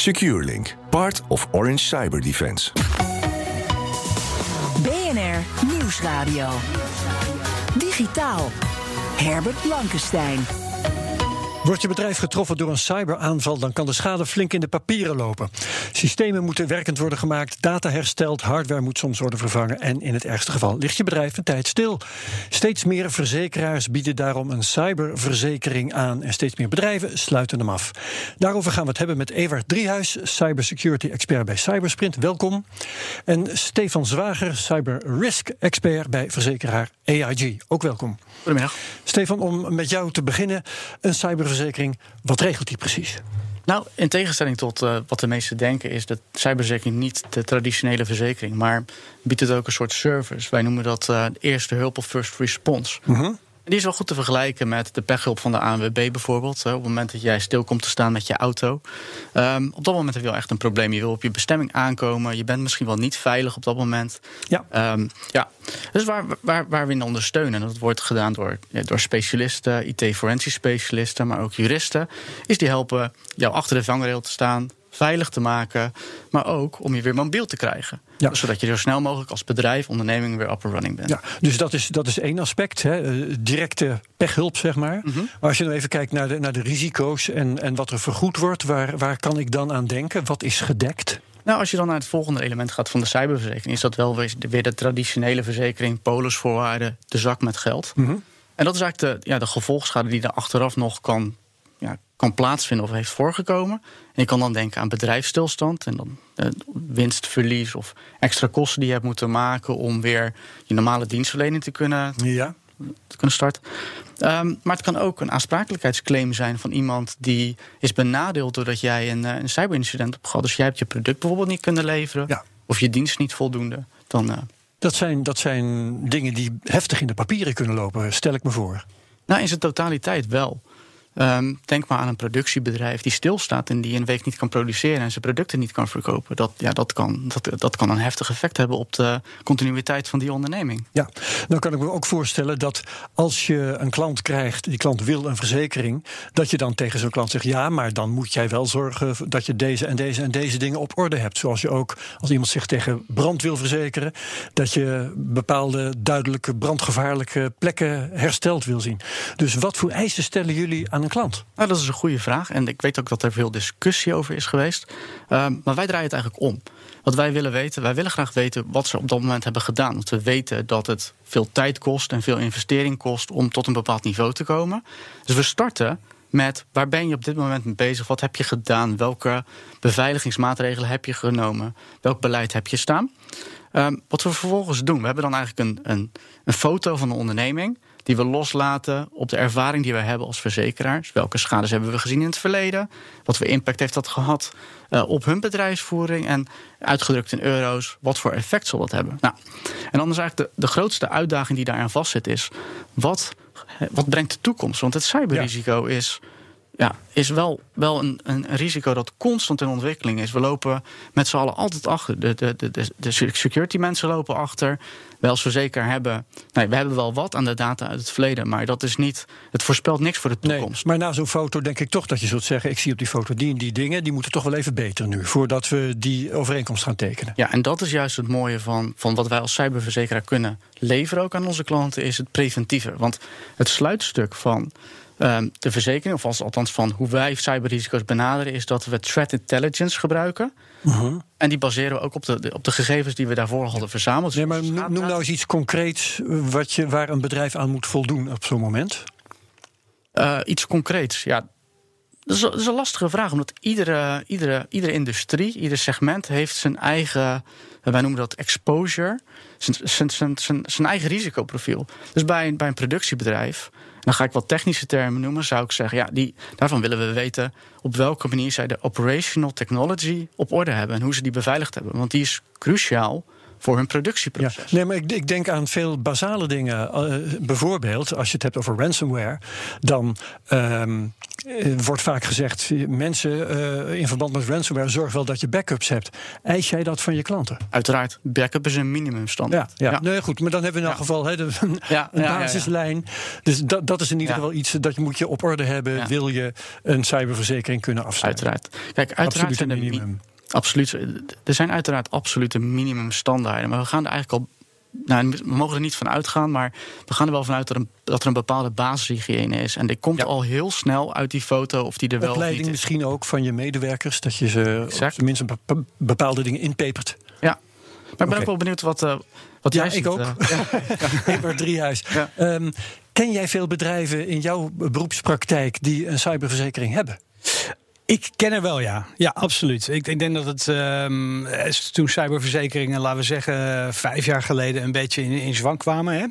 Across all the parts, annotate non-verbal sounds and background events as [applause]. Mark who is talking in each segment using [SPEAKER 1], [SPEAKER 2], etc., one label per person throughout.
[SPEAKER 1] SecureLink, part of Orange Cyber Defense.
[SPEAKER 2] BNR Nieuwsradio. Digitaal. Herbert Blankenstein.
[SPEAKER 3] Wordt je bedrijf getroffen door een cyberaanval, dan kan de schade flink in de papieren lopen. Systemen moeten werkend worden gemaakt, data hersteld, hardware moet soms worden vervangen en in het ergste geval ligt je bedrijf een tijd stil. Steeds meer verzekeraars bieden daarom een cyberverzekering aan en steeds meer bedrijven sluiten hem af. Daarover gaan we het hebben met Ewart Driehuis, cybersecurity expert bij Cybersprint. Welkom. En Stefan Zwager, cyber risk expert bij verzekeraar AIG. Ook welkom.
[SPEAKER 4] Goedemiddag.
[SPEAKER 3] Stefan, om met jou te beginnen, een cyberverzekering, wat regelt die precies?
[SPEAKER 4] Nou, in tegenstelling tot uh, wat de meesten denken, is dat cyberverzekering niet de traditionele verzekering, maar biedt het ook een soort service. Wij noemen dat uh, eerste hulp of first response. -huh. Die is wel goed te vergelijken met de pechhulp van de ANWB bijvoorbeeld. Op het moment dat jij stil komt te staan met je auto. Um, op dat moment heb je wel echt een probleem. Je wil op je bestemming aankomen. Je bent misschien wel niet veilig op dat moment.
[SPEAKER 3] Ja.
[SPEAKER 4] Um, ja. Dus waar, waar, waar we in ondersteunen, en dat wordt gedaan door, ja, door specialisten, IT-forensisch specialisten, maar ook juristen, is die helpen jou achter de vangrail te staan, veilig te maken, maar ook om je weer mobiel te krijgen. Ja. Zodat je zo snel mogelijk als bedrijf, onderneming weer up and running bent.
[SPEAKER 3] Ja, dus dat is, dat is één aspect, hè, directe pechhulp, zeg maar. Mm -hmm. Maar als je nou even kijkt naar de, naar de risico's en, en wat er vergoed wordt, waar, waar kan ik dan aan denken? Wat is gedekt?
[SPEAKER 4] Nou, als je dan naar het volgende element gaat van de cyberverzekering, is dat wel weer de, weer de traditionele verzekering, polisvoorwaarden, de zak met geld. Mm -hmm. En dat is eigenlijk de, ja, de gevolgschade die er achteraf nog kan ja, kan plaatsvinden of heeft voorgekomen. En je kan dan denken aan bedrijfsstilstand en dan uh, winstverlies of extra kosten die je hebt moeten maken om weer je normale dienstverlening te kunnen,
[SPEAKER 3] ja.
[SPEAKER 4] te kunnen starten. Um, maar het kan ook een aansprakelijkheidsclaim zijn van iemand die is benadeeld doordat jij een, een cyberincident hebt gehad. Dus jij hebt je product bijvoorbeeld niet kunnen leveren
[SPEAKER 3] ja.
[SPEAKER 4] of je dienst niet voldoende. Dan, uh,
[SPEAKER 3] dat, zijn, dat zijn dingen die heftig in de papieren kunnen lopen, stel ik me voor.
[SPEAKER 4] Nou, in zijn totaliteit wel. Um, denk maar aan een productiebedrijf die stilstaat en die een week niet kan produceren en zijn producten niet kan verkopen. Dat, ja, dat, kan, dat, dat kan een heftig effect hebben op de continuïteit van die onderneming.
[SPEAKER 3] Ja, dan kan ik me ook voorstellen dat als je een klant krijgt, die klant wil een verzekering, dat je dan tegen zo'n klant zegt: ja, maar dan moet jij wel zorgen dat je deze en deze en deze dingen op orde hebt. Zoals je ook, als iemand zich tegen brand wil verzekeren, dat je bepaalde duidelijke brandgevaarlijke plekken hersteld wil zien. Dus wat voor eisen stellen jullie aan klant?
[SPEAKER 4] Nou, dat is een goede vraag. En ik weet ook dat er veel discussie over is geweest. Um, maar wij draaien het eigenlijk om. Wat wij willen weten, wij willen graag weten wat ze op dat moment hebben gedaan. Want we weten dat het veel tijd kost en veel investering kost om tot een bepaald niveau te komen. Dus we starten met waar ben je op dit moment mee bezig? Wat heb je gedaan? Welke beveiligingsmaatregelen heb je genomen? Welk beleid heb je staan? Um, wat we vervolgens doen, we hebben dan eigenlijk een, een, een foto van de onderneming die we loslaten op de ervaring die we hebben als verzekeraars. Welke schades hebben we gezien in het verleden? Wat voor impact heeft dat gehad uh, op hun bedrijfsvoering? En uitgedrukt in euro's, wat voor effect zal dat hebben? Nou, en dan is eigenlijk de, de grootste uitdaging die daaraan vastzit is... Wat, wat brengt de toekomst? Want het cyberrisico ja. is ja, is wel, wel een, een risico dat constant in ontwikkeling is. We lopen met z'n allen altijd achter. De, de, de, de security mensen lopen achter. Wij als verzekeraar hebben... Nee, we hebben wel wat aan de data uit het verleden... maar dat is niet... Het voorspelt niks voor de toekomst.
[SPEAKER 3] Nee, maar na zo'n foto denk ik toch dat je zult zeggen... ik zie op die foto die en die dingen... die moeten toch wel even beter nu... voordat we die overeenkomst gaan tekenen.
[SPEAKER 4] Ja, en dat is juist het mooie van, van wat wij als cyberverzekeraar kunnen leveren... ook aan onze klanten, is het preventieve. Want het sluitstuk van Um, de verzekering, of althans van hoe wij cyberrisico's benaderen, is dat we threat intelligence gebruiken. Uh -huh. En die baseren we ook op de, op de gegevens die we daarvoor hadden verzameld.
[SPEAKER 3] Nee, maar noem nou eens iets concreets wat je, waar een bedrijf aan moet voldoen op zo'n moment.
[SPEAKER 4] Uh, iets concreets, ja. dat is, dat is een lastige vraag, omdat iedere, iedere, iedere industrie, ieder segment heeft zijn eigen, wij noemen dat exposure, zijn, zijn, zijn, zijn, zijn eigen risicoprofiel. Dus bij, een- bij een productiebedrijf, dan ga ik wat technische termen noemen, zou ik zeggen, ja, die, daarvan willen we weten op welke manier zij de operational technology op orde hebben en hoe ze die beveiligd hebben. Want die is cruciaal voor hun productieproces.
[SPEAKER 3] nee, maar ik, ik denk aan veel basale dingen. Eh, bijvoorbeeld, als je het hebt over ransomware, dan ehm, eh, wordt vaak gezegd: mensen eh, in verband met ransomware zorg wel dat je backups hebt. Eis jij dat van je klanten?
[SPEAKER 4] Uiteraard, backup is een minimumstandaard.
[SPEAKER 3] Ja, ja. Nee, goed, maar dan hebben we in elk geval de, een
[SPEAKER 4] Ja,
[SPEAKER 3] basislijn. Dus dat, dat is in ieder geval iets dat je moet je op orde hebben. Wil je een cyberverzekering kunnen afsluiten?
[SPEAKER 4] Uiteraard. Kijk, uiteraard zijn
[SPEAKER 3] minimum.
[SPEAKER 4] Absoluut. Er zijn uiteraard absolute minimumstandaarden. Maar we gaan er eigenlijk al. Nou, we mogen er niet van uitgaan, maar we gaan er wel vanuit dat, een, dat er een bepaalde basishygiëne is. En die komt
[SPEAKER 3] Ja.
[SPEAKER 4] al heel snel uit die foto of die er wel
[SPEAKER 3] Opleiding
[SPEAKER 4] niet is.
[SPEAKER 3] misschien ook van je medewerkers, dat je ze bepa- bepaalde dingen inpepert.
[SPEAKER 4] Ja. Maar ik ben ook wel benieuwd wat, eh, wat
[SPEAKER 3] Ja,
[SPEAKER 4] jij
[SPEAKER 3] ik
[SPEAKER 4] ziet,
[SPEAKER 3] ook.
[SPEAKER 4] eh. [laughs]
[SPEAKER 3] Eber Driehuis.
[SPEAKER 4] Ja.
[SPEAKER 3] Ehm, ken jij veel bedrijven in jouw beroepspraktijk die een cyberverzekering hebben?
[SPEAKER 5] Ik ken er wel, ja. Ja, absoluut. Ik, ik denk dat het ehm, eh, toen cyberverzekeringen, laten we zeggen, vijf jaar geleden een beetje in, in zwang kwamen. Hè?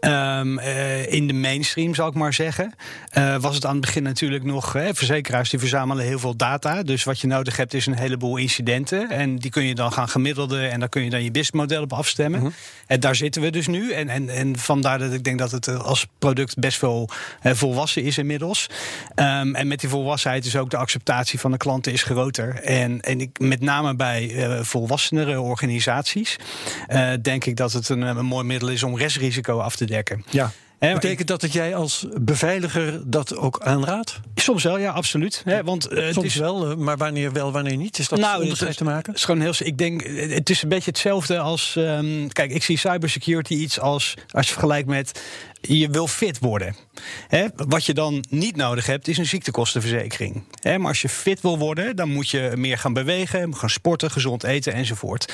[SPEAKER 5] Ehm, eh, in de mainstream, zal ik maar zeggen. eh, was het aan het begin natuurlijk nog. Hè, verzekeraars die verzamelen heel veel data. Dus wat je nodig hebt is een heleboel incidenten. En die kun je dan gaan gemiddelden. En daar kun je dan je businessmodel op afstemmen. En daar zitten we dus nu. En, en, en vandaar dat ik denk dat het als product best wel volwassen is inmiddels. Ehm, en met die volwassenheid is ook de acceptatie van de klanten is groter. En, en ik, met name bij eh, volwassenere organisaties eh, denk ik dat het een, een mooi middel is om restrisico af te dekken.
[SPEAKER 3] Ja.
[SPEAKER 5] Hè,
[SPEAKER 3] Betekent dat dat jij als beveiliger dat ook aanraadt?
[SPEAKER 5] Soms wel, ja, absoluut. Want het
[SPEAKER 3] Soms
[SPEAKER 5] is
[SPEAKER 3] wel, eh, maar wanneer wel, wanneer niet? Is dat
[SPEAKER 5] Nou,
[SPEAKER 3] onderscheid te maken?
[SPEAKER 5] Het is gewoon heel. Ik denk, eh, het is een beetje hetzelfde als. ehm, kijk, ik zie cybersecurity iets als. Als je vergelijkt met. Je wil fit worden. Wat je dan niet nodig hebt, is een ziektekostenverzekering. Maar als je fit wil worden, dan moet je meer gaan bewegen, gaan sporten, gezond eten enzovoort.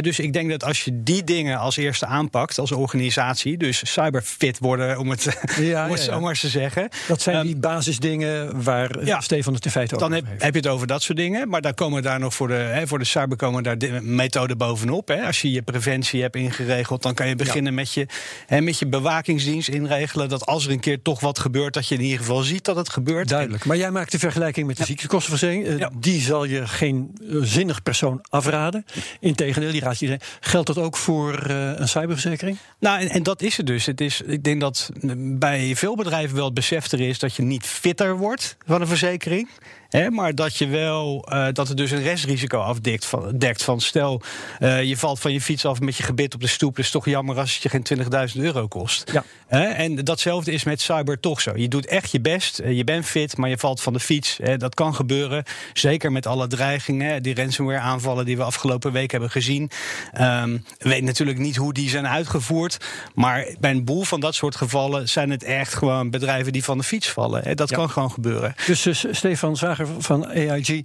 [SPEAKER 5] Dus ik denk dat als je die dingen als eerste aanpakt als organisatie, dus cyberfit worden, om het, [laughs]
[SPEAKER 3] Ja,
[SPEAKER 5] om het
[SPEAKER 3] ja,
[SPEAKER 5] zo
[SPEAKER 3] ja.
[SPEAKER 5] maar eens te zeggen.
[SPEAKER 3] Dat zijn
[SPEAKER 5] Ehm,
[SPEAKER 3] die basisdingen waar eh,
[SPEAKER 5] ja.
[SPEAKER 3] Stefan het in feite over
[SPEAKER 5] dan heb,
[SPEAKER 3] heeft.
[SPEAKER 5] heb je het over dat soort dingen. Maar daar komen daar nog voor de, hè, voor de cyber komen daar de methoden bovenop. Hè. Als je je preventie hebt ingeregeld, dan kan je beginnen met, je, hè, met je bewakingsdienst inregelen. Dat als er een keer toch wat gebeurt, dat je in ieder geval ziet dat het gebeurt.
[SPEAKER 3] Duidelijk. Maar jij maakt de vergelijking met de ziektekostenverzekering. Eh. Die zal je geen eh, zinnig persoon afraden. Integendeel, die raad je iedereen. Geldt dat ook voor eh, een cyberverzekering?
[SPEAKER 5] Nou, en, en dat is het dus. Het is, ik denk dat bij veel bedrijven wel het besef er is dat je niet fitter wordt van een verzekering. Hè, maar dat je wel eh, dat het dus een restrisico afdekt van, dekt van stel eh, je valt van je fiets af met je gebit op de stoep. Dat is toch jammer als het je geen 20.000 euro kost.
[SPEAKER 3] Ja.
[SPEAKER 5] Hè, en datzelfde is met cyber toch zo. Je doet echt je best, eh, je bent fit, maar je valt van de fiets. Hè, dat kan gebeuren. Zeker met alle dreigingen, die ransomware aanvallen die we afgelopen week hebben gezien. Ehm, we weten natuurlijk niet hoe die zijn uitgevoerd. Maar bij een boel van dat soort gevallen zijn het echt gewoon bedrijven die van de fiets vallen. Hè. Dat
[SPEAKER 3] Ja.
[SPEAKER 5] kan gewoon gebeuren.
[SPEAKER 3] Dus eh, Stefan Zager van AIG,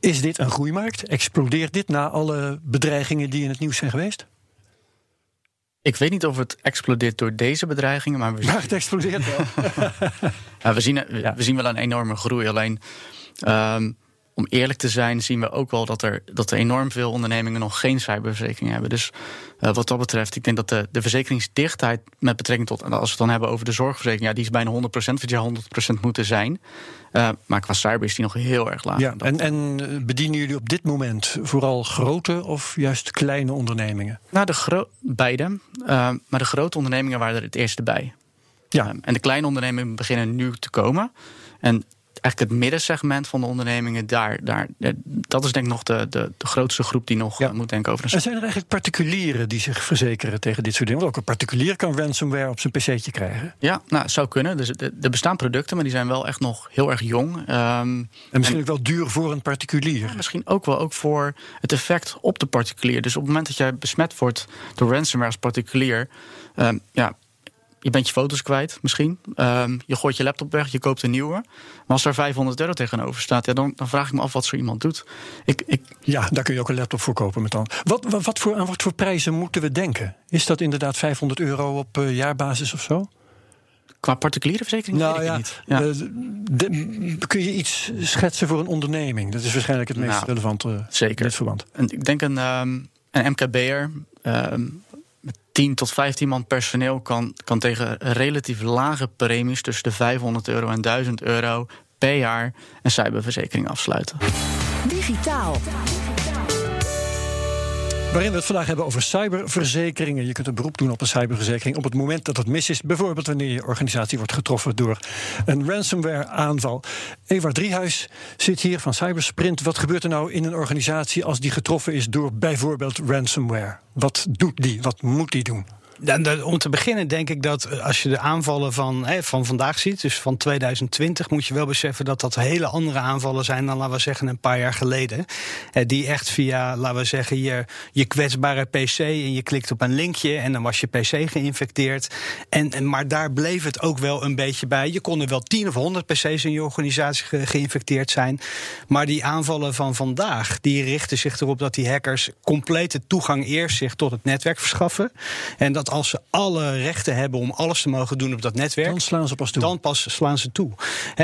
[SPEAKER 3] is dit een groeimarkt? Explodeert dit na alle bedreigingen die in het nieuws zijn geweest?
[SPEAKER 4] Ik weet niet of het explodeert door deze bedreigingen, maar we zien,
[SPEAKER 3] Maar het explodeert wel. [laughs]
[SPEAKER 4] Ja, we, zien, we zien wel een enorme groei. Alleen, ehm, om eerlijk te zijn, zien we ook wel dat er, dat er enorm veel ondernemingen nog geen cyberverzekering hebben. Dus eh, wat dat betreft, ik denk dat de, de verzekeringsdichtheid met betrekking tot, als we het dan hebben over de zorgverzekering, ja, die is bijna 100%, wat je 100% moeten zijn. Eh, maar qua cyber is die nog heel erg laag.
[SPEAKER 3] Ja, en, en eh, bedienen jullie op dit moment vooral grote of juist kleine ondernemingen?
[SPEAKER 4] Nou, de beide. Maar de grote ondernemingen waren er het eerste bij.
[SPEAKER 3] Ja,
[SPEAKER 4] en de kleine ondernemingen beginnen nu te komen. En eigenlijk het middensegment van de ondernemingen, daar, daar, eh, dat is denk ik nog de, de, de grootste groep die nog
[SPEAKER 3] Ja.
[SPEAKER 4] eh, moet denken over een
[SPEAKER 3] en zijn er eigenlijk particulieren die zich verzekeren tegen dit soort dingen? Want ook een particulier kan ransomware op zijn pc'tje krijgen.
[SPEAKER 4] Ja, nou, het zou kunnen. Dus er er bestaan producten, maar die zijn wel echt nog heel erg jong. Ehm,
[SPEAKER 3] En misschien ook wel duur voor een particulier.
[SPEAKER 4] misschien ook wel ook voor het effect op de particulier. Dus op het moment dat jij besmet wordt door ransomware als particulier, ehm, ja, je bent je foto's kwijt misschien. Ehm, je gooit je laptop weg, je koopt een nieuwe. Maar als er 500 euro tegenover staat, ja, dan, dan vraag ik me af wat zo iemand doet. Ik, ik,
[SPEAKER 3] Ja, daar kun je ook een laptop voor kopen met dan. Wat, wat, wat voor, aan wat voor prijzen moeten we denken? Is dat inderdaad 500 euro op eh, jaarbasis of zo?
[SPEAKER 4] qua particuliere verzekering
[SPEAKER 3] Nou
[SPEAKER 4] weet ik
[SPEAKER 3] ja,
[SPEAKER 4] niet. Ja.
[SPEAKER 3] eh, de- kun je iets schetsen voor een onderneming? Dat is waarschijnlijk het meest
[SPEAKER 4] Nou,
[SPEAKER 3] relevante in
[SPEAKER 4] zeker.
[SPEAKER 3] dit verband.
[SPEAKER 4] En ik denk een, ehm een MKB'er ehm 10 tot 15 man personeel kan, kan tegen relatief lage premies tussen de 500 euro en 1000 euro per jaar een cyberverzekering afsluiten.
[SPEAKER 2] Digitaal.
[SPEAKER 3] Waarin we het vandaag hebben over cyberverzekeringen. Je kunt een beroep doen op een cyberverzekering op het moment dat het mis is. Bijvoorbeeld wanneer je organisatie wordt getroffen door een ransomware-aanval. Eva Driehuis zit hier van Cybersprint. Wat gebeurt er nou in een organisatie als die getroffen is door bijvoorbeeld ransomware? Wat doet die? Wat moet die doen?
[SPEAKER 5] Om te beginnen denk ik dat eh, als je de aanvallen van, hè, van vandaag ziet, dus van 2020, moet je wel beseffen dat dat hele andere aanvallen zijn dan, laten we zeggen, een paar jaar geleden. Eh, Die echt via, laten we zeggen, je, je kwetsbare PC en je klikt op een linkje en dan was je PC geïnfecteerd. En, maar daar bleef het ook wel een beetje bij. Je kon er wel 10 of 100 PC's in je organisatie ge- geïnfecteerd zijn. Maar die aanvallen van vandaag, die richten zich erop dat die hackers complete toegang eerst zich tot het netwerk verschaffen. En dat als ze alle rechten hebben om alles te mogen doen op dat netwerk.
[SPEAKER 3] Dan slaan ze pas toe.
[SPEAKER 5] Dan pas slaan ze toe.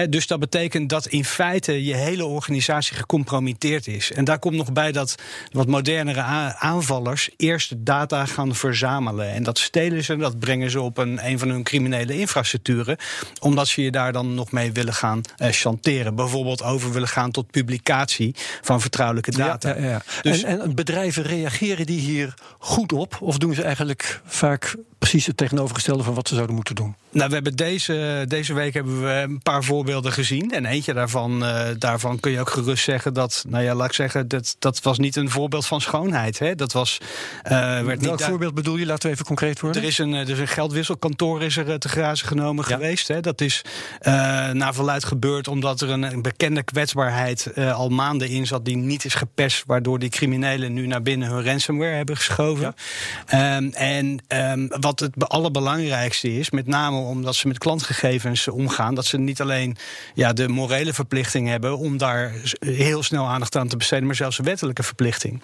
[SPEAKER 5] Dus dat betekent dat in feite je hele organisatie gecompromitteerd is. En daar komt nog bij dat wat modernere aanvallers eerst de data gaan verzamelen. En dat stelen ze, dat brengen ze op een, een van hun criminele infrastructuren. Omdat ze je daar dan nog mee willen gaan eh, chanteren. Bijvoorbeeld over willen gaan tot publicatie van vertrouwelijke data.
[SPEAKER 3] Ja, ja, ja.
[SPEAKER 5] Dus-
[SPEAKER 3] en, en bedrijven reageren die hier goed op? Of doen ze eigenlijk vaak tak precies het tegenovergestelde van wat ze zouden moeten doen?
[SPEAKER 5] Nou, we hebben deze, deze week hebben we een paar voorbeelden gezien. En eentje daarvan, eh, daarvan kun je ook gerust zeggen dat, nou ja, laat ik zeggen, dat, dat was niet een voorbeeld van schoonheid. Hè? Dat was. eh, werd
[SPEAKER 3] Welk voorbeeld bedoel je? Laten we even concreet worden.
[SPEAKER 5] er is een, eh, er is een geldwisselkantoor is er te grazen genomen
[SPEAKER 3] Ja.
[SPEAKER 5] geweest. Hè. Dat is eh naar verluid gebeurd omdat er een, een bekende kwetsbaarheid al maanden in zat die niet is gepest, waardoor die criminelen nu naar binnen hun ransomware hebben geschoven. Ehm, en ehm, wat het be- allerbelangrijkste is, met name omdat ze met klantgegevens omgaan, dat ze niet alleen ja, de morele verplichting hebben om daar heel snel aandacht aan te besteden, maar zelfs een wettelijke verplichting.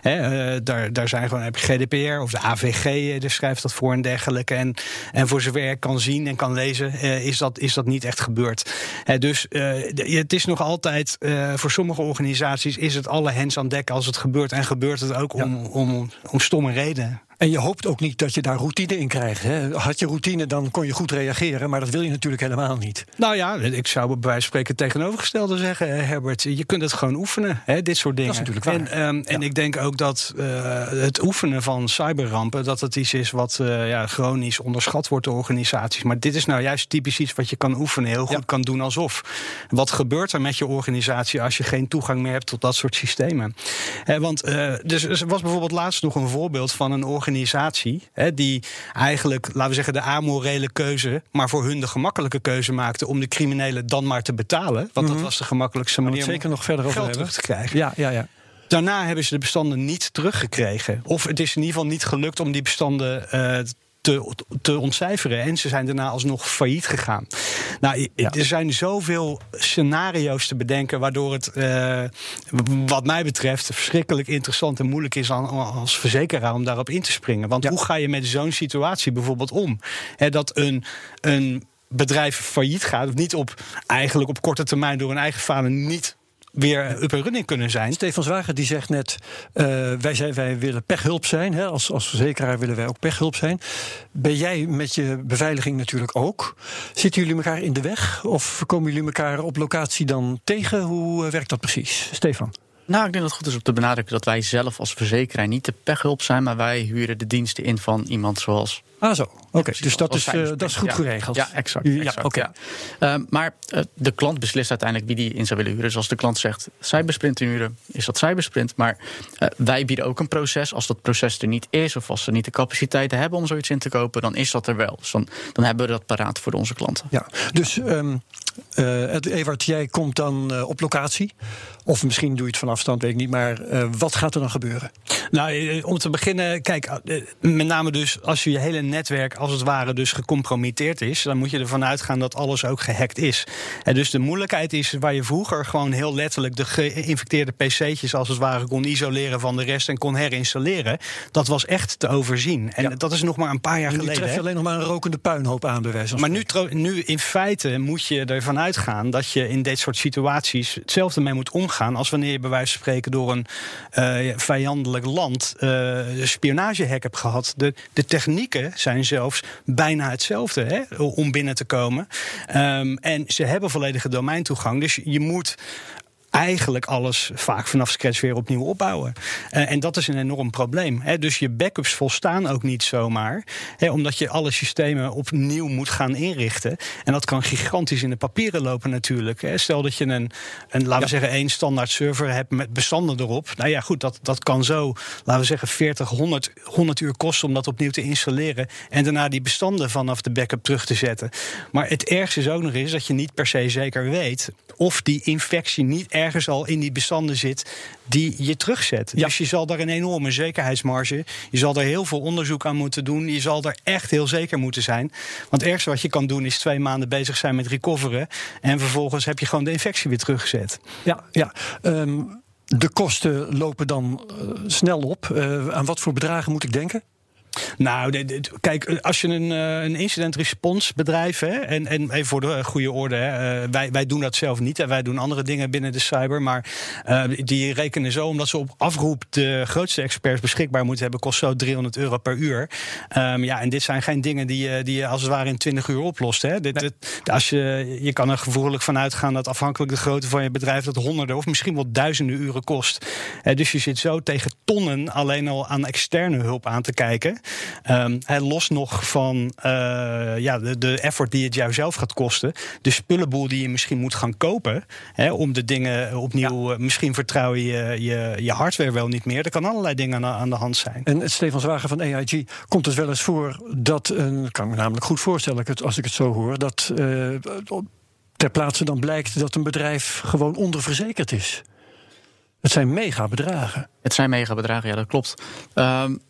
[SPEAKER 5] Hè, eh, daar, daar zijn gewoon heb je GDPR of de AVG, eh, daar schrijft dat voor en dergelijke. En, en voor zover ik kan zien en kan lezen, eh, is, dat, is dat niet echt gebeurd. Hè, dus de- het is nog altijd, voor sommige organisaties is het alle hens aan dek als het gebeurt. En gebeurt het ook om, om, om stomme redenen.
[SPEAKER 3] En je hoopt ook niet dat je daar routine in krijgt. Hè? Had je routine, dan kon je goed reageren. Maar dat wil je natuurlijk helemaal niet.
[SPEAKER 5] Nou ja, ik zou bij wijze van spreken tegenovergestelde zeggen, Herbert. Je kunt het gewoon oefenen, hè, dit soort dingen.
[SPEAKER 3] Dat is natuurlijk waar.
[SPEAKER 5] En, ehm, en ik denk ook dat eh, het oefenen van cyberrampen... dat het iets is wat eh, ja, chronisch onderschat wordt door organisaties. Maar dit is nou juist typisch iets wat je kan oefenen. Heel goed
[SPEAKER 3] Ja.
[SPEAKER 5] kan doen alsof. Wat gebeurt er met je organisatie als je geen toegang meer hebt tot dat soort systemen? Want eh, dus, er was bijvoorbeeld laatst nog een voorbeeld van een organisatie... Hè, die eigenlijk, laten we zeggen, de amorele keuze... maar voor hun de gemakkelijke keuze maakte... om de criminelen dan maar te betalen. Want dat was de gemakkelijkste manier
[SPEAKER 3] het zeker
[SPEAKER 5] om
[SPEAKER 3] nog verder over
[SPEAKER 5] geld
[SPEAKER 3] hebben.
[SPEAKER 5] terug te krijgen.
[SPEAKER 3] Ja, ja, ja.
[SPEAKER 5] Daarna hebben ze de bestanden niet teruggekregen. Of het is in ieder geval niet gelukt om die bestanden eh, te, te ontcijferen. En ze zijn daarna alsnog failliet gegaan. Nou,
[SPEAKER 3] Ja.
[SPEAKER 5] er zijn zoveel scenario's te bedenken... waardoor het, eh, wat mij betreft, verschrikkelijk interessant en moeilijk is... aan- als verzekeraar om daarop in te springen. Want
[SPEAKER 3] Ja.
[SPEAKER 5] hoe ga je met zo'n situatie bijvoorbeeld om? Dat een... een bedrijf failliet gaat, of niet op eigenlijk op korte termijn door hun eigen falen niet weer up en running kunnen zijn.
[SPEAKER 3] Stefan Zwager die zegt net, eh, wij, zijn, wij willen pechhulp zijn. Hè? Als, als verzekeraar willen wij ook pechhulp zijn. Ben jij met je beveiliging natuurlijk ook. Zitten jullie elkaar in de weg? Of komen jullie elkaar op locatie dan tegen? Hoe eh, werkt dat precies? Stefan?
[SPEAKER 4] Nou, ik denk dat het goed is om te benadrukken dat wij zelf als verzekeraar niet de pechhulp zijn, maar wij huren de diensten in van iemand zoals
[SPEAKER 3] Ah zo, oké.
[SPEAKER 4] precies,
[SPEAKER 3] dus dat is, eh, dat is goed
[SPEAKER 4] ja.
[SPEAKER 3] geregeld.
[SPEAKER 4] Ja, exact.
[SPEAKER 3] Ja.
[SPEAKER 4] Ehm, maar eh, de klant beslist uiteindelijk wie die in zou willen huren. Dus als de klant zegt cybersprint huren, is dat cybersprint. Maar eh, wij bieden ook een proces. Als dat proces er niet is, of als ze niet de capaciteiten hebben om zoiets in te kopen, dan is dat er wel. Dus dan, dan hebben we dat paraat voor onze klanten.
[SPEAKER 3] Ja, dus ehm eh, Ed- Ewart, jij komt dan eh, op locatie. Of misschien doe je het van afstand, weet ik niet. Maar eh, wat gaat er dan gebeuren?
[SPEAKER 5] Nou, eh, om te beginnen, kijk, eh, met name dus als je hele netwerk als het ware dus gecompromitteerd is, dan moet je ervan uitgaan dat alles ook gehackt is. En dus de moeilijkheid is waar je vroeger gewoon heel letterlijk de geïnfecteerde PC'tjes als het ware kon isoleren van de rest en kon herinstalleren. Dat was echt te overzien. En dat is nog maar een paar jaar geleden.
[SPEAKER 3] Nu tref je alleen nog maar een rokende puinhoop aan, bij
[SPEAKER 5] Maar nu, nu in feite moet je ervan uitgaan dat je in dit soort situaties hetzelfde mee moet omgaan als wanneer je bij wijze van spreken door een uh, vijandelijk land uh, spionagehack hebt gehad. De, de technieken zijn bijna hetzelfde hè, om binnen te komen. Um, en ze hebben volledige domeintoegang. Dus je moet eigenlijk alles vaak vanaf scratch weer opnieuw opbouwen. Uh, en dat is een enorm probleem. Hè. Dus je backups volstaan ook niet zomaar. Hè, omdat je alle systemen opnieuw moet gaan inrichten. En dat kan gigantisch in de papieren lopen natuurlijk. Hè. Stel dat je een, een laten we zeggen, één standaard server hebt met bestanden erop. Nou ja, goed, dat, dat kan zo, laten we zeggen, 40, 100, 100 uur kosten om dat opnieuw te installeren. En daarna die bestanden vanaf de backup terug te zetten. Maar het ergste is ook nog eens dat je niet per se zeker weet of die infectie niet ergens al in die bestanden zit die je terugzet. Ja. Dus je zal daar een enorme zekerheidsmarge. Je zal er heel veel onderzoek aan moeten doen. Je zal er echt heel zeker moeten zijn. Want het ergste wat je kan doen is twee maanden bezig zijn met recoveren. En vervolgens heb je gewoon de infectie weer teruggezet.
[SPEAKER 3] Ja, ja. Ehm, de kosten lopen dan uh, snel op. Uh, aan wat voor bedragen moet ik denken?
[SPEAKER 5] Nou, kijk, als je een, eh, een incident response bedrijf, hè, en, en even voor de goede orde, hè, eh, wij, wij doen dat zelf niet. Hè, wij doen andere dingen binnen de cyber, maar uh, die rekenen zo, omdat ze op afroep de grootste experts beschikbaar moeten hebben, kost zo 300 euro per uur. Um, ja, en dit zijn geen dingen die, je, die je als het ware in 20 uur oplost. Hè. Dit, dit, als je, je kan er gevoelig van uitgaan dat afhankelijk de grootte van je bedrijf dat honderden of misschien wel duizenden uren kost. dus je zit zo tegen tonnen alleen al aan externe hulp aan te kijken. Um, hij los nog van uh, ja, de, de, effort die het jou zelf gaat kosten. De spullenboel die je misschien moet gaan kopen. Hè, om de dingen opnieuw. Ja. Uh, misschien vertrouw je, je je hardware wel niet meer. Er kan allerlei dingen aan, aan de hand zijn.
[SPEAKER 3] En Stefan Zwager van AIG, komt het wel eens voor dat. Een, kan ik me namelijk goed voorstellen als ik het zo hoor. Dat uh, ter plaatse dan blijkt dat een bedrijf gewoon onderverzekerd is. Het zijn mega bedragen.
[SPEAKER 4] Het zijn mega bedragen, ja, dat klopt. Um,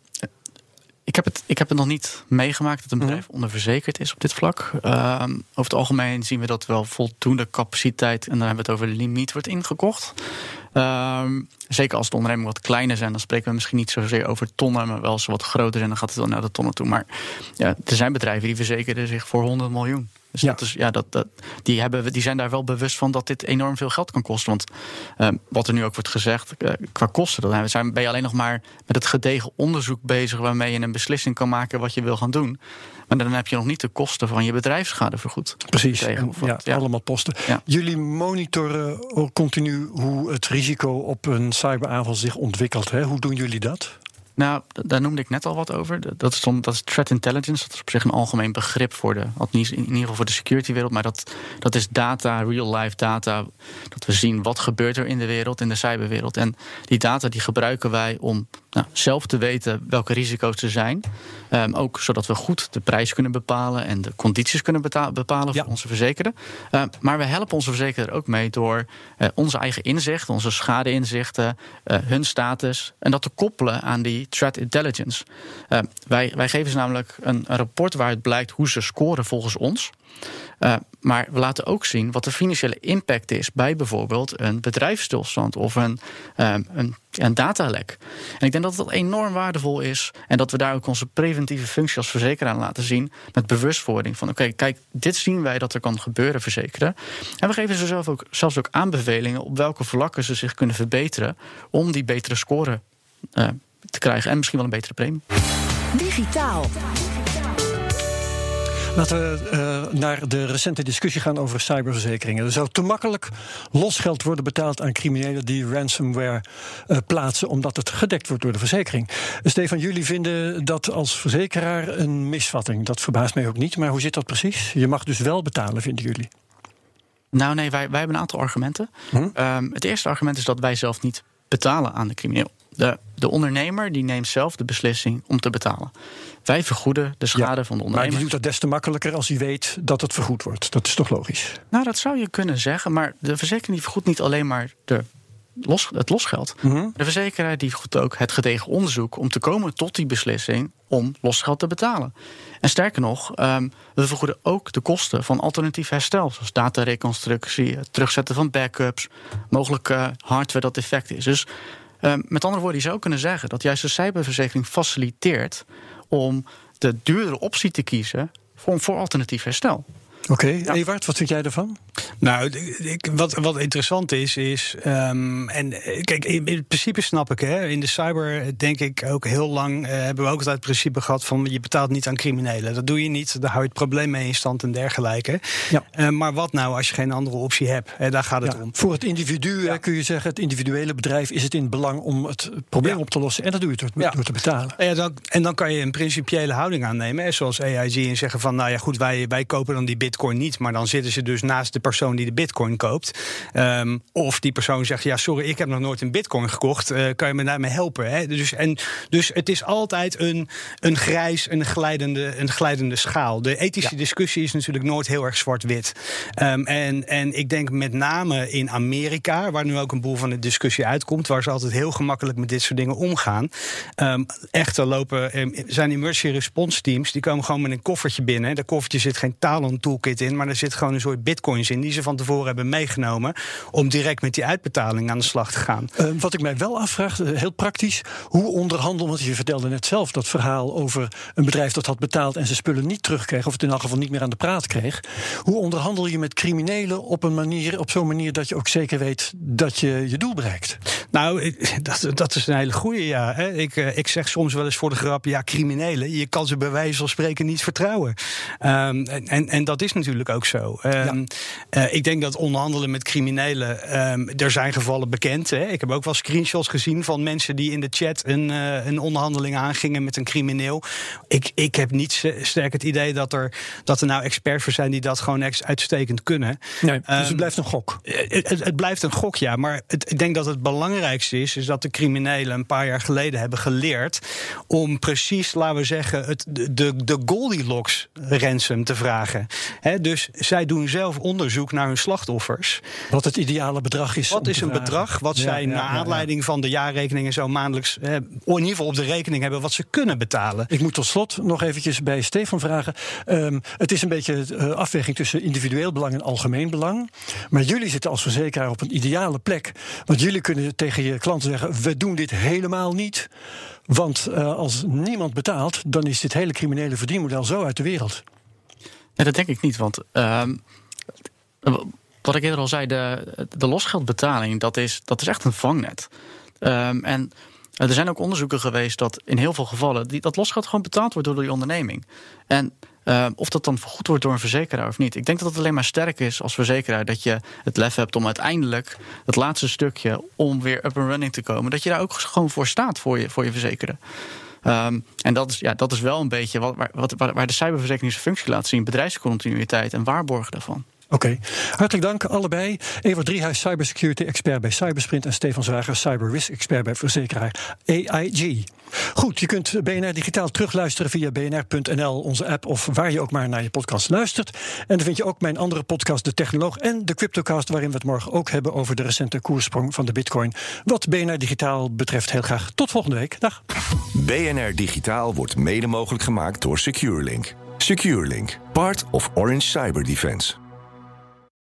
[SPEAKER 4] ik heb, het, ik heb het nog niet meegemaakt dat een mhm. bedrijf onderverzekerd is op dit vlak. Uh, over het algemeen zien we dat wel voldoende capaciteit, en dan hebben we het over limiet, wordt ingekocht. Uh, zeker als de ondernemingen wat kleiner zijn, dan spreken we misschien niet zozeer over tonnen, maar wel als ze wat groter zijn, dan gaat het wel naar de tonnen toe. Maar ja, er zijn bedrijven die verzekeren zich voor 100 miljoen. Dus ja. dat is, ja, dat, dat, die, hebben, die zijn daar wel bewust van dat dit enorm veel geld kan kosten. Want uh, wat er nu ook wordt gezegd, uh, qua kosten, dan zijn, ben je alleen nog maar met het gedegen onderzoek bezig waarmee je een beslissing kan maken wat je wil gaan doen. Maar dan heb je nog niet de kosten van je bedrijfsschade vergoed.
[SPEAKER 3] Precies, en, ja, ja, allemaal posten. Ja. Jullie monitoren continu hoe het risico op een cyberaanval zich ontwikkelt. Hè? Hoe doen jullie dat?
[SPEAKER 4] Nou, daar noemde ik net al wat over. Dat is, dat is threat intelligence. Dat is op zich een algemeen begrip voor de, in ieder geval voor de security wereld. Maar dat, dat is data, real-life data. Dat we zien wat gebeurt er in de wereld, in de cyberwereld. En die data die gebruiken wij om nou, zelf te weten welke risico's er zijn. Um, ook zodat we goed de prijs kunnen bepalen en de condities kunnen bepalen voor onze verzekerden. Uh, maar we helpen onze verzekerder ook mee door uh, onze eigen inzicht, onze schadeinzichten, uh, hun status en dat te koppelen aan die threat intelligence. wij, wij geven ze namelijk een, een rapport waaruit blijkt hoe ze scoren volgens ons. Uh, maar we laten ook zien wat de financiële impact is bij bijvoorbeeld een bedrijfsstilstand of een, um, een, een datalek. En ik denk dat dat enorm waardevol is en dat we daar ook onze preventieve functie als verzekeraar laten zien met bewustwording van oké, kijk, dit zien wij dat er kan gebeuren, verzekeren. En we geven ze zelf ook, zelfs ook aanbevelingen op welke vlakken ze zich kunnen verbeteren om die betere score uh, te krijgen en misschien wel een betere premie.
[SPEAKER 2] Digitaal.
[SPEAKER 3] Laten we uh, naar de recente discussie gaan over cyberverzekeringen. Er zou te makkelijk losgeld worden betaald aan criminelen die ransomware uh, plaatsen, omdat het gedekt wordt door de verzekering. Stefan, jullie vinden dat als verzekeraar een misvatting. Dat verbaast mij ook niet, maar hoe zit dat precies? Je mag dus wel betalen, vinden jullie?
[SPEAKER 4] Nou, nee, wij, wij hebben een aantal argumenten. Hm? Um, het eerste argument is dat wij zelf niet betalen aan de crimineel. De, de ondernemer die neemt zelf de beslissing om te betalen. Wij vergoeden de schade van de ondernemer.
[SPEAKER 3] Maar die doet dat des te makkelijker als hij weet dat het vergoed wordt. Dat is toch logisch?
[SPEAKER 4] Nou, dat zou je kunnen zeggen. Maar de verzekering die vergoedt niet alleen maar de los, het losgeld. De verzekeraar die goed ook het gedegen onderzoek om te komen tot die beslissing om losgeld te betalen. En sterker nog, um, we vergoeden ook de kosten van alternatief herstel, zoals datareconstructie, het terugzetten van backups, mogelijk hardware dat defect is. Dus met andere woorden, je zou kunnen zeggen dat juist de cyberverzekering faciliteert om de duurdere optie te kiezen voor, voor alternatief herstel.
[SPEAKER 3] Oké, okay, Ewart, wat vind jij ervan?
[SPEAKER 5] Nou, ik, wat, wat interessant is, is. Um, en kijk, in, in, principe snap ik, hè, in de cyber denk ik ook heel lang. Uh, hebben we ook altijd het principe gehad van je betaalt niet aan criminelen. Dat doe je niet, daar hou je het probleem mee in stand en dergelijke. Ja. Uh, maar wat nou als je geen andere optie hebt? Daar gaat het
[SPEAKER 3] ja,
[SPEAKER 5] om.
[SPEAKER 3] Voor het individu kun je zeggen, het individuele bedrijf is het in belang om het probleem op te lossen. En dat doe je door, door te betalen.
[SPEAKER 5] Ja, dan, en dan kan je een principiële houding aannemen, hè, zoals AIG, en zeggen van, nou ja, goed, wij, wij kopen dan die bitcoin niet, maar dan zitten ze dus naast de persoon die de bitcoin koopt. Um, of die persoon zegt, ja, sorry, ik heb nog nooit een bitcoin gekocht. Uh, kan je me daarmee helpen? Hè? Dus, en, dus het is altijd een, een grijs, een glijdende, een glijdende schaal. De ethische ja. discussie is natuurlijk nooit heel erg zwart-wit. Um, en, en ik denk met name in Amerika, waar nu ook een boel van de discussie uitkomt, waar ze altijd heel gemakkelijk met dit soort dingen omgaan. Um, echter lopen, zijn emergency response teams, die komen gewoon met een koffertje binnen. Dat koffertje zit geen Talon toolkit in, maar er zit gewoon een soort bitcoins in die ze van tevoren hebben meegenomen om direct met die uitbetaling aan de slag te gaan.
[SPEAKER 3] Uh, wat ik mij wel afvraag, heel praktisch, hoe onderhandel, want je vertelde net zelf dat verhaal over een bedrijf dat had betaald en zijn spullen niet terugkreeg, of het in elk geval niet meer aan de praat kreeg. Hoe onderhandel je met criminelen op een manier, op zo'n manier dat je ook zeker weet dat je je doel bereikt?
[SPEAKER 5] Nou, [laughs] dat, dat is een hele goede ja. Hè. Ik, ik zeg soms wel eens voor de grap, ja, criminelen, je kan ze bij wijze van spreken niet vertrouwen. Um, en, en dat is natuurlijk ook zo. Um, ja. uh, ik denk dat onderhandelen met criminelen, um, er zijn gevallen bekend. Hè. Ik heb ook wel screenshots gezien van mensen die in de chat een, uh, een onderhandeling aangingen met een crimineel. Ik, ik heb niet sterk het idee dat er, dat er nou experts voor zijn die dat gewoon uitstekend kunnen.
[SPEAKER 3] Nee, dus het blijft een gok.
[SPEAKER 5] Het, het, het, blijft een gok, ja. Maar het, ik denk dat het belangrijkste is, is dat de criminelen een paar jaar geleden hebben geleerd om precies, laten we zeggen, het, de, de Goldilocks ransom te vragen. He, dus zij doen zelf onderzoek naar hun slachtoffers.
[SPEAKER 3] Wat het ideale bedrag is.
[SPEAKER 5] Wat is een bedrag wat ja, zij ja, naar aanleiding van de jaarrekeningen zo maandelijks eh, in ieder geval op de rekening hebben wat ze kunnen betalen.
[SPEAKER 3] Ik moet tot slot nog eventjes bij Stefan vragen. Um, het is een beetje uh, afweging tussen individueel belang en algemeen belang. Maar jullie zitten als verzekeraar op een ideale plek. Want jullie kunnen tegen je klanten zeggen: we doen dit helemaal niet. Want uh, als niemand betaalt, dan is dit hele criminele verdienmodel zo uit de wereld.
[SPEAKER 4] Nee, dat denk ik niet. Want uh, wat ik eerder al zei, de, de losgeldbetaling, dat is, dat is echt een vangnet. Um, en er zijn ook onderzoeken geweest dat in heel veel gevallen die, dat losgeld gewoon betaald wordt door die onderneming. En uh, of dat dan vergoed wordt door een verzekeraar of niet. Ik denk dat het alleen maar sterk is als verzekeraar dat je het lef hebt om uiteindelijk het laatste stukje om weer up and running te komen, dat je daar ook gewoon voor staat voor je, voor je verzekerde. Um, en dat is, ja, dat is wel een beetje wat, wat, waar de cyberverzekering zijn functie laat zien: bedrijfscontinuïteit en waarborgen daarvan.
[SPEAKER 3] Oké, hartelijk dank allebei. Evert Driehuis, cybersecurity expert bij Cybersprint... en Stefan Zwager, cyber risk expert bij verzekeraar AIG. Goed, je kunt BNR Digitaal terugluisteren via bnr.nl, onze app... of waar je ook maar naar je podcast luistert. En dan vind je ook mijn andere podcast, De Technoloog... en de Cryptocast, waarin we het morgen ook hebben... over de recente koersprong van de bitcoin. Wat BNR Digitaal betreft, heel graag tot volgende week. Dag.
[SPEAKER 1] BNR Digitaal wordt mede mogelijk gemaakt door SecureLink. SecureLink, part of Orange Cyber Defense.